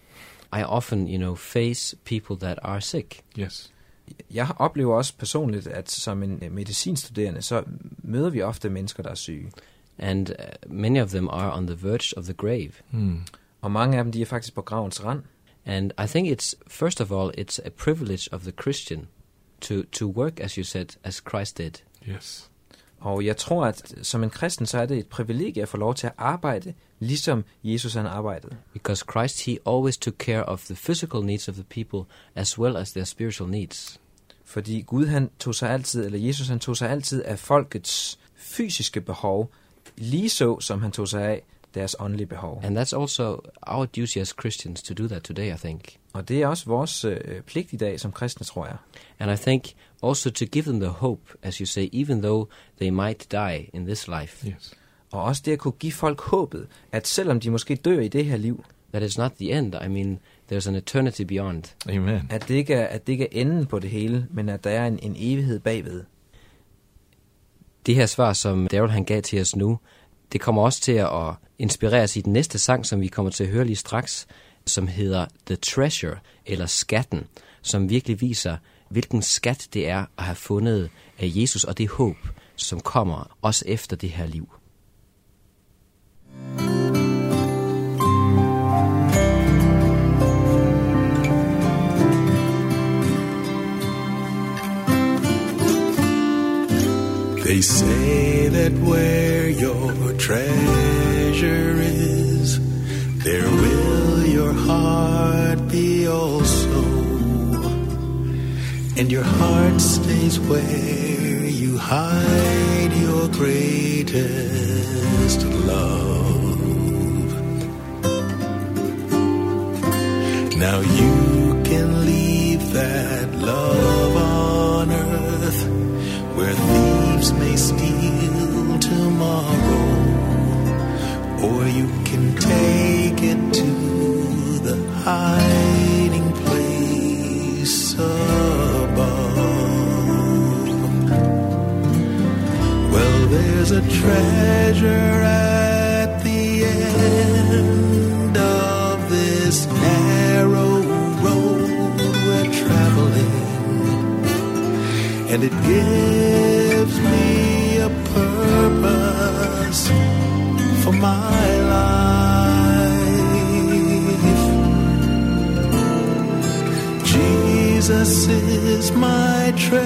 I often, you know, face people that are sick. Yes. Jeg oplever også personligt, at som en øh, medicinstuderende, så møder vi ofte mennesker, der er syge. And uh, many of them are on the verge of the grave. Hmm. Og mange af dem, de er faktisk på gravens rand. And I think it's, first of all, it's a privilege of the Christian to, to work, as you said, as Christ did. Yes. Og jeg tror, at som en kristen, så er det et privilegie at få lov til at arbejde, ligesom Jesus han arbejdede. Because Christ, he always took care of the physical needs of the people as well as their spiritual needs. Fordi Gud han tog sig altid, eller Jesus han tog sig altid af folkets fysiske behov, lige så som han tog sig af deres åndelige behov. And that's also our duty as Christians to do that today, I think. Og det er også vores øh, pligt i dag som kristne, tror jeg. And I think also to give them the hope, as you say, even though they might die in this life, Yes. Og også det at kunne give folk håbet, at selvom de måske dør i det her liv, that it's not the end. I mean, there's an eternity beyond. Amen. at det ikke er, at det ikke er enden på det hele, men at der er en, en evighed bagved. Det her svar, som Daryl han gav til os nu, det kommer også til at inspirere os i den næste sang, som vi kommer til at høre lige straks, som hedder The Treasure, eller Skatten, som virkelig viser, hvilken skat det er at have fundet af Jesus og det håb, som kommer også efter det her liv. They say that where your treasure is, there will your heart be also. And your heart stays where you hide your greatest love. Now you can leave that love to the hiding place above. Well, there's a treasure at the end of this narrow road we're traveling and it gives me a purpose for my life. Jesus is my treasure.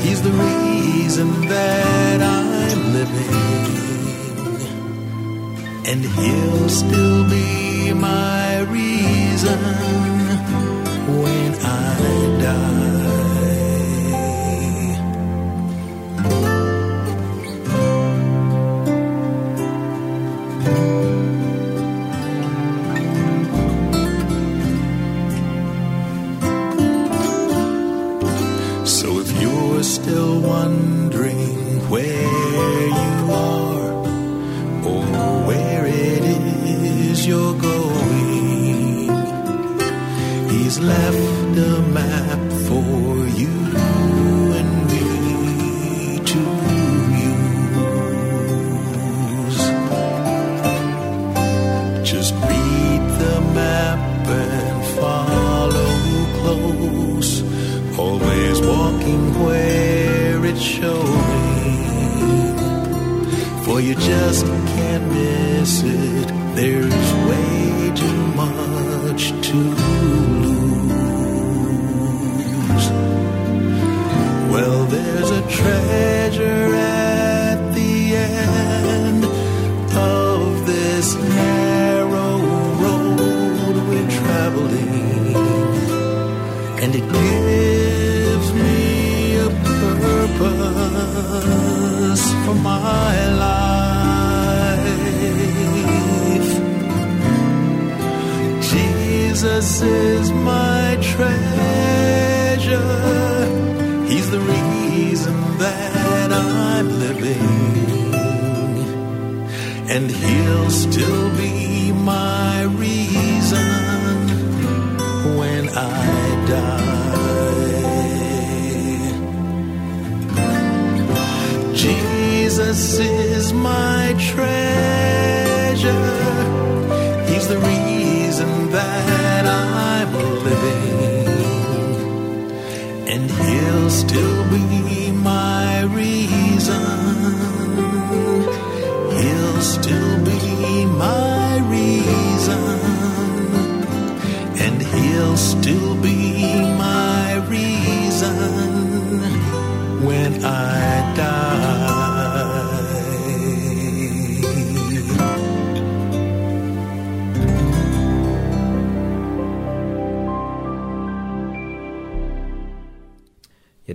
He's the reason that I'm living. And he'll still be my reason is you're going, He's left a map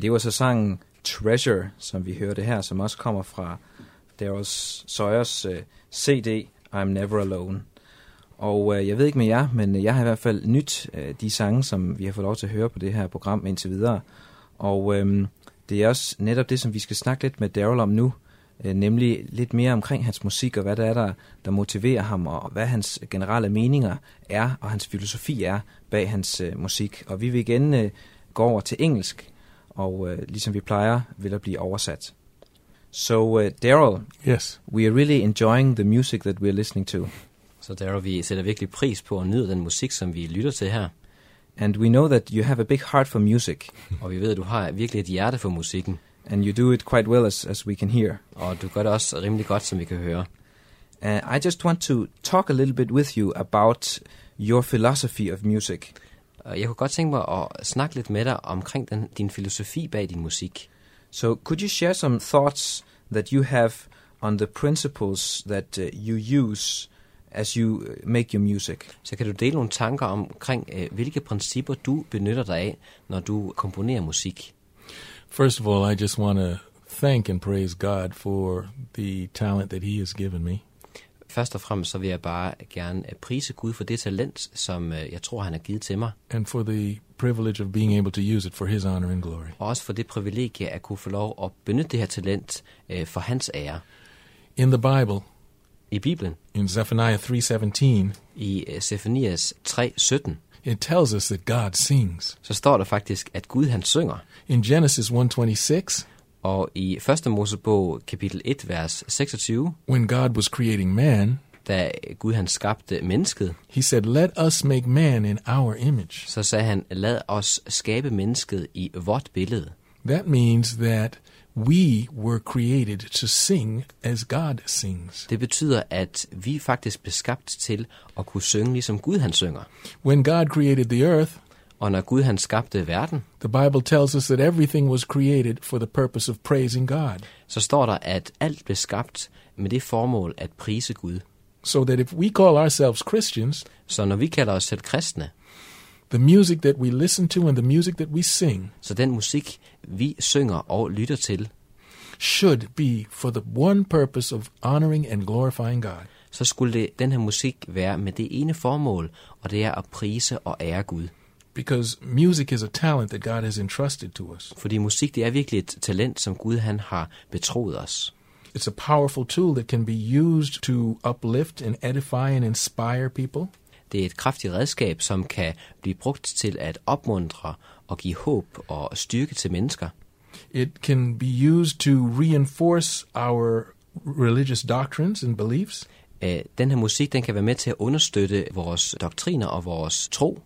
det var så sangen Treasure, som vi hørte her, som også kommer fra Daryl Sawyers øh, uh, CD, I'm Never Alone. Og uh, jeg ved ikke med jer, men jeg har i hvert fald nyt uh, de sange, som vi har fået lov til at høre på det her program indtil videre. Og um, det er også netop det, som vi skal snakke lidt med Daryl om nu, uh, nemlig lidt mere omkring hans musik, og hvad der er, der, der motiverer ham, og hvad hans generelle meninger er, og hans filosofi er bag hans uh, musik. Og vi vil igen uh, gå over til engelsk, og øh, ligesom vi plejer, vil der blive oversat. So, uh, Daryl, Yes. we are really enjoying the music that we're listening to. Så der vi sætter virkelig pris på at nyde den musik, som vi lytter til her. And we know that you have a big heart for music, Og vi ved, at du har virkelig et hjerte for musikken. and you do it quite well, as, as we can hear. Og du gør det også rimelig godt, som vi kan høre. Uh, I just want to talk a little bit with you about your philosophy of music. Og jeg kunne godt tænke mig at snakke lidt med dig omkring den, din filosofi bag din musik. So, could you share some thoughts that you have on the principles that uh, you use as you uh, make your music? Så kan du dele nogle tanker omkring, øh, hvilke principper du benytter dig af, når du komponerer musik. First of all, I just want to thank and praise God for the talent that He has given me. Først og fremmest så vil jeg bare gerne øh, prise Gud for det talent, som øh, jeg tror, han har givet til mig. and for the privilege of being able to use it for His honor and glory. Og også for det privilegie at kunne få lov at benytte det her talent øh, for hans ære. In the Bible, I Bibelen, in Zephaniah 3:17, i øh, Sefanias 3:17, it tells us that God sings. så står der faktisk, at Gud han synger. In Genesis 1:26, Og i 1. Mosebog kapitel 1, vers 26, when God was creating man, da Gud han skabte mennesket, He said, "Let us make man in our image." så sagde han, lad os skabe mennesket i vort billede. That means that we were created to sing as God sings. Det betyder, at vi faktisk blev skabt til at kunne synge, ligesom Gud han synger. When God created the earth, Og når Gud han skabte verden, the Bible tells us that everything was created for the purpose of praising God. så står der, at alt blev skabt med det formål at prise Gud. So that if we call ourselves Christians, Så når vi kalder os selv kristne, the music that we listen to and the music that we sing så den musik, vi synger og lytter til, should be for the one purpose of honoring and glorifying God. så skulle det, den her musik være med det ene formål, og det er at prise og ære Gud. Because music is a talent that God has entrusted to us. Fordi musik, det er virkelig et talent, som Gud han har betroet os. It's a powerful tool that can be used to uplift and edify and inspire people. Det er et kraftigt redskab, som kan blive brugt til at opmuntre og give håb og styrke til mennesker. It can be used to reinforce our religious doctrines and beliefs. Den her musik, den kan være med til at understøtte vores doktriner og vores tro.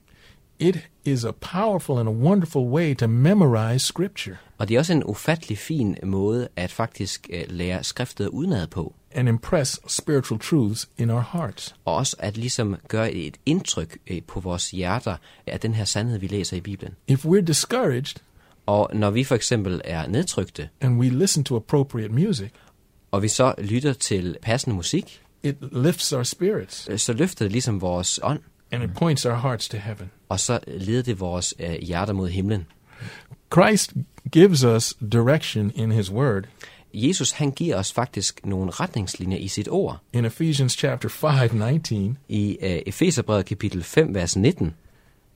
It is a powerful and a wonderful way to memorize Scripture Og det er også en ufattelig fin måde at faktisk øh, lære skriftet udenad på. and impress spiritual truths in our hearts. Og også at ligesom gøre et indtryk øh, på vores hjerter af den her sandhed, vi læser i Bibelen. If we're discouraged Og når vi for eksempel er nedtrykte, and we listen to appropriate music, og vi så lytter til passende musik, it lifts our spirits øh, så løfter det ligesom vores ånd, and it points our hearts to heaven. Og så leder det vores øh, hjerter mod himlen. Christ gives us direction in his word. Jesus han giver os faktisk nogle retningslinjer i sit ord. In Ephesians chapter 5, 19, I øh, Efeserbrevet kapitel 5, vers 19,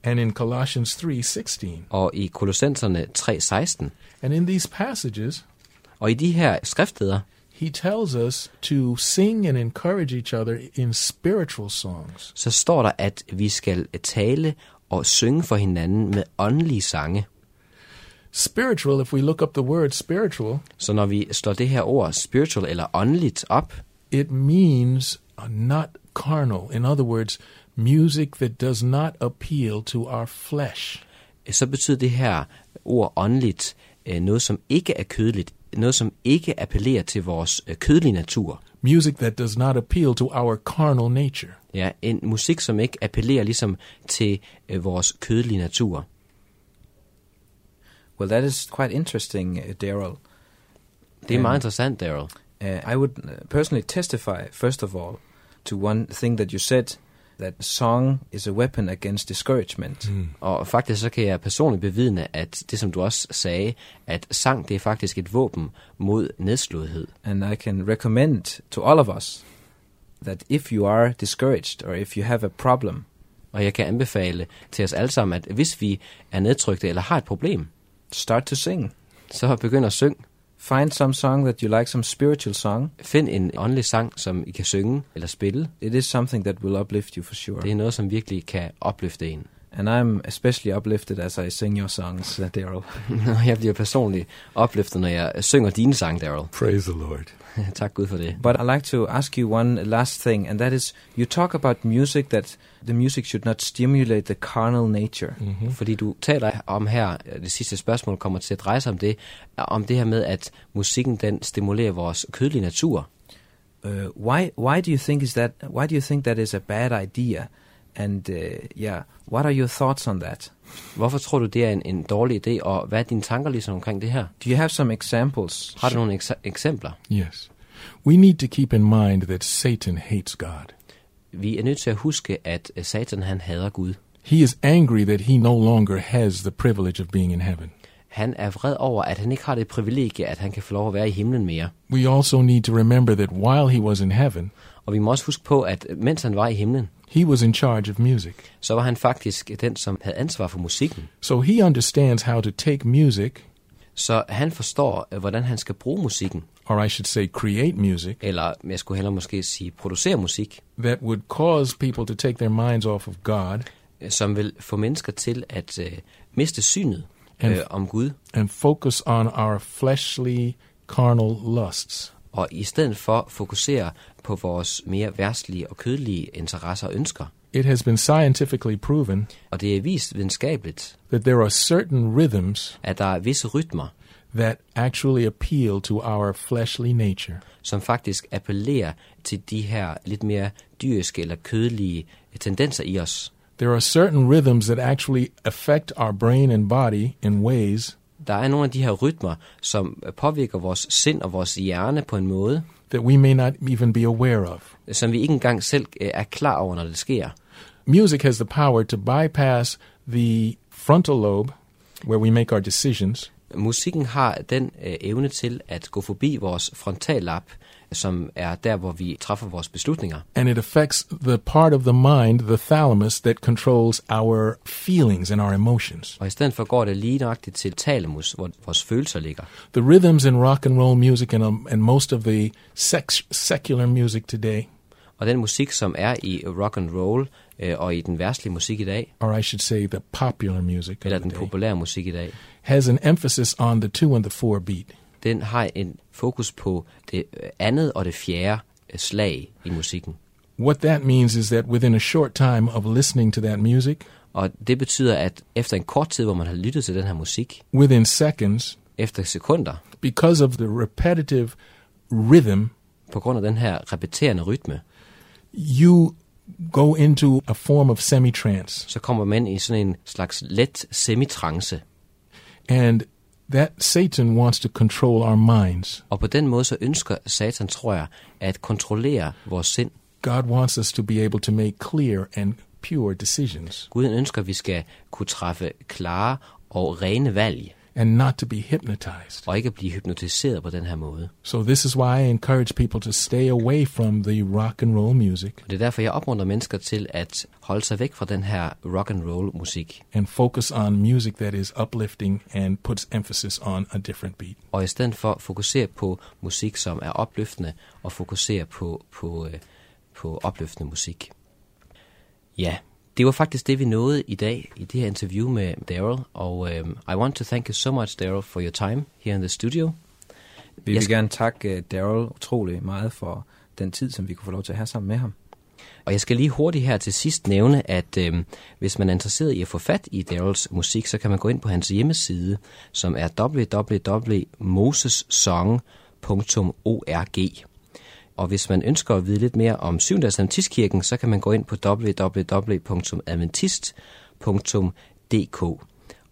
and in Colossians 3, 16. og i Kolossenserne 3:16. And in these passages, Og i de her skriftsteder, he tells us to sing and encourage each other in spiritual songs. så står der, at vi skal tale og synge for hinanden med åndelige sange. Spiritual, if we look up the word spiritual, Så når vi slår det her ord spiritual eller åndeligt op, it means not carnal. In other words, music that does not appeal to our flesh. så betyder det her ord åndeligt øh, noget, som ikke er kødeligt, noget, som ikke appellerer til vores øh, kødelige natur. Music that does not appeal to our carnal nature. Ja, en musik, som ikke appellerer ligesom til øh, vores kødelige natur. Well, that is quite interesting, uh, Daryl. Det er Um, meget interessant, Daryl. Uh, I would uh, personally testify, first of all, to one thing that you said that song is a weapon against discouragement. Og faktisk så kan jeg personligt bevidne, at det som du også sagde, at sang det er faktisk et våben mod nedslåethed. And I can recommend to all of us that if you are discouraged or if you have a problem, Og jeg kan anbefale til os alle sammen, at hvis vi er nedtrykte eller har et problem, start to sing. så begynd at synge. Find some song that you like, some spiritual song. Find en åndelig sang, som I kan synge eller spille. It is something that will uplift you for sure. Det er noget, som virkelig kan opløfte en. And I'm especially uplifted as I sing your songs, uh, Daryl. Jeg bliver personligt opløftet, når jeg synger dine sang, Daryl. Praise the Lord. tak Gud for det. But I'd like to ask you one last thing, and that is you talk about music that the music should not stimulate the carnal nature. Mm. Fordi du taler om her, det sidste spørgsmål kommer til at dreje sig om det, om det her med, at musikken den stimulerer vores kødelige natur. Uh, why why do you think is that why do you think that is a bad idea? And uh, yeah, what are your thoughts on that? Hvorfor tror du, det er en, en dårlig idé, og hvad er dine tanker ligesom omkring det her? Do you have some examples? Har du nogle ekse- eksempler? Yes. We need to keep in mind that Satan hates God. Vi er nødt til at huske, at Satan han hader Gud. He is angry that he no longer has the privilege of being in heaven. Han er vred over, at han ikke har det privilegie, at han kan få lov at være i himlen mere. We also need to remember that while he was in heaven, Og vi må også huske på, at mens han var i himlen, he was in charge of music. så var han faktisk den, som havde ansvar for musikken. So he understands how to take music, Så han forstår, øh, hvordan han skal bruge musikken. or I should say, create music, Eller jeg skulle hellere måske sige, producere musik, that would cause people to take their minds off of God øh, som vil få mennesker til at øh, miste synet And- øh, om Gud. and focus on our fleshly, carnal lusts. Og i stedet for fokusere på vores mere værtslige og kødelige interesser og ønsker. It has been scientifically proven Og det er vist videnskabeligt, that there are certain rhythms at der er visse rytmer, that actually appeal to our fleshly nature. som faktisk appellerer til de her lidt mere dyriske eller kødelige tendenser i os. There are certain rhythms that actually affect our brain and body in ways Der er nogle af de her rytmer, som påvirker vores sind og vores hjerne på en måde, that we may not even be aware of. som vi ikke engang selv øh, er klar over, når det sker. Music has the power to bypass the frontal lobe, where we make our decisions, Musikken har den øh, evne til at gå forbi vores frontallap, som er der, hvor vi træffer vores beslutninger. and it affects the part of the mind, the thalamus, that controls our feelings and our emotions. Og i stedet for går det lige nøjagtigt til talamus, hvor vores følelser ligger. The rhythms in rock and roll music and, um, and most of the sex, secular music today, Og den musik, som er i rock and roll øh, og i den værstlige musik i dag, or I should say the popular music, eller den populære musik i dag, has an emphasis on the two and the four beat. den har en fokus på det øh, andet og det fjerde øh, slag i musikken. What that means is that within a short time of listening to that music, Og det betyder, at efter en kort tid, hvor man har lyttet til den her musik, within seconds, efter sekunder, because of the repetitive rhythm, på grund af den her repeterende rytme, you go into a form of semi trance. så kommer man i sådan en slags let semitrance. And that Satan wants to control our minds. Og på den måde så ønsker Satan, tror jeg, at kontrollere vores sind. God wants us to be able to make clear and pure decisions Gud ønsker, at vi skal kunne træffe klare og rene valg, and not to be hypnotized. og ikke blive hypnotiseret på den her måde. So this is why I encourage people to stay away from the rock and roll music Og det er derfor, jeg opmuntrer mennesker til at holde sig væk fra den her rock and roll musik, and focus on music that is uplifting and puts emphasis on a different beat. og i stedet for fokusere på musik, som er opløftende, og fokusere på, på, øh, på opløftende musik. Ja, det var faktisk det, vi nåede i dag i det her interview med Daryl, og um, I want to thank you so much, Daryl, for your time here in the studio. Vi vil skal- gerne takke uh, Daryl utrolig meget for den tid, som vi kunne få lov til at have sammen med ham. Og jeg skal lige hurtigt her til sidst nævne, at øhm, hvis man er interesseret i at få fat i Daryls musik, så kan man gå ind på hans hjemmeside, som er www.mosessong.org. Og hvis man ønsker at vide lidt mere om 7. Adventistkirken, så kan man gå ind på www.adventist.dk.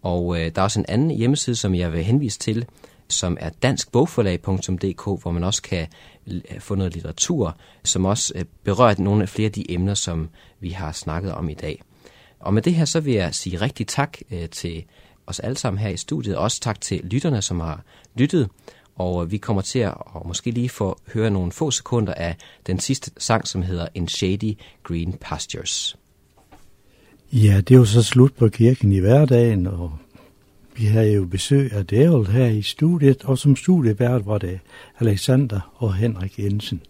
Og øh, der er også en anden hjemmeside, som jeg vil henvise til, som er danskbogforlag.dk, hvor man også kan l- få noget litteratur, som også øh, berører nogle af flere af de emner, som vi har snakket om i dag. Og med det her, så vil jeg sige rigtig tak øh, til os alle sammen her i studiet, også tak til lytterne, som har lyttet. Og øh, vi kommer til at og måske lige få høre nogle få sekunder af den sidste sang, som hedder In Shady Green Pastures. Ja, det er jo så slut på kirken i hverdagen, og vi havde jo besøg af Daryl her i studiet, og som studievært var det Alexander og Henrik Jensen.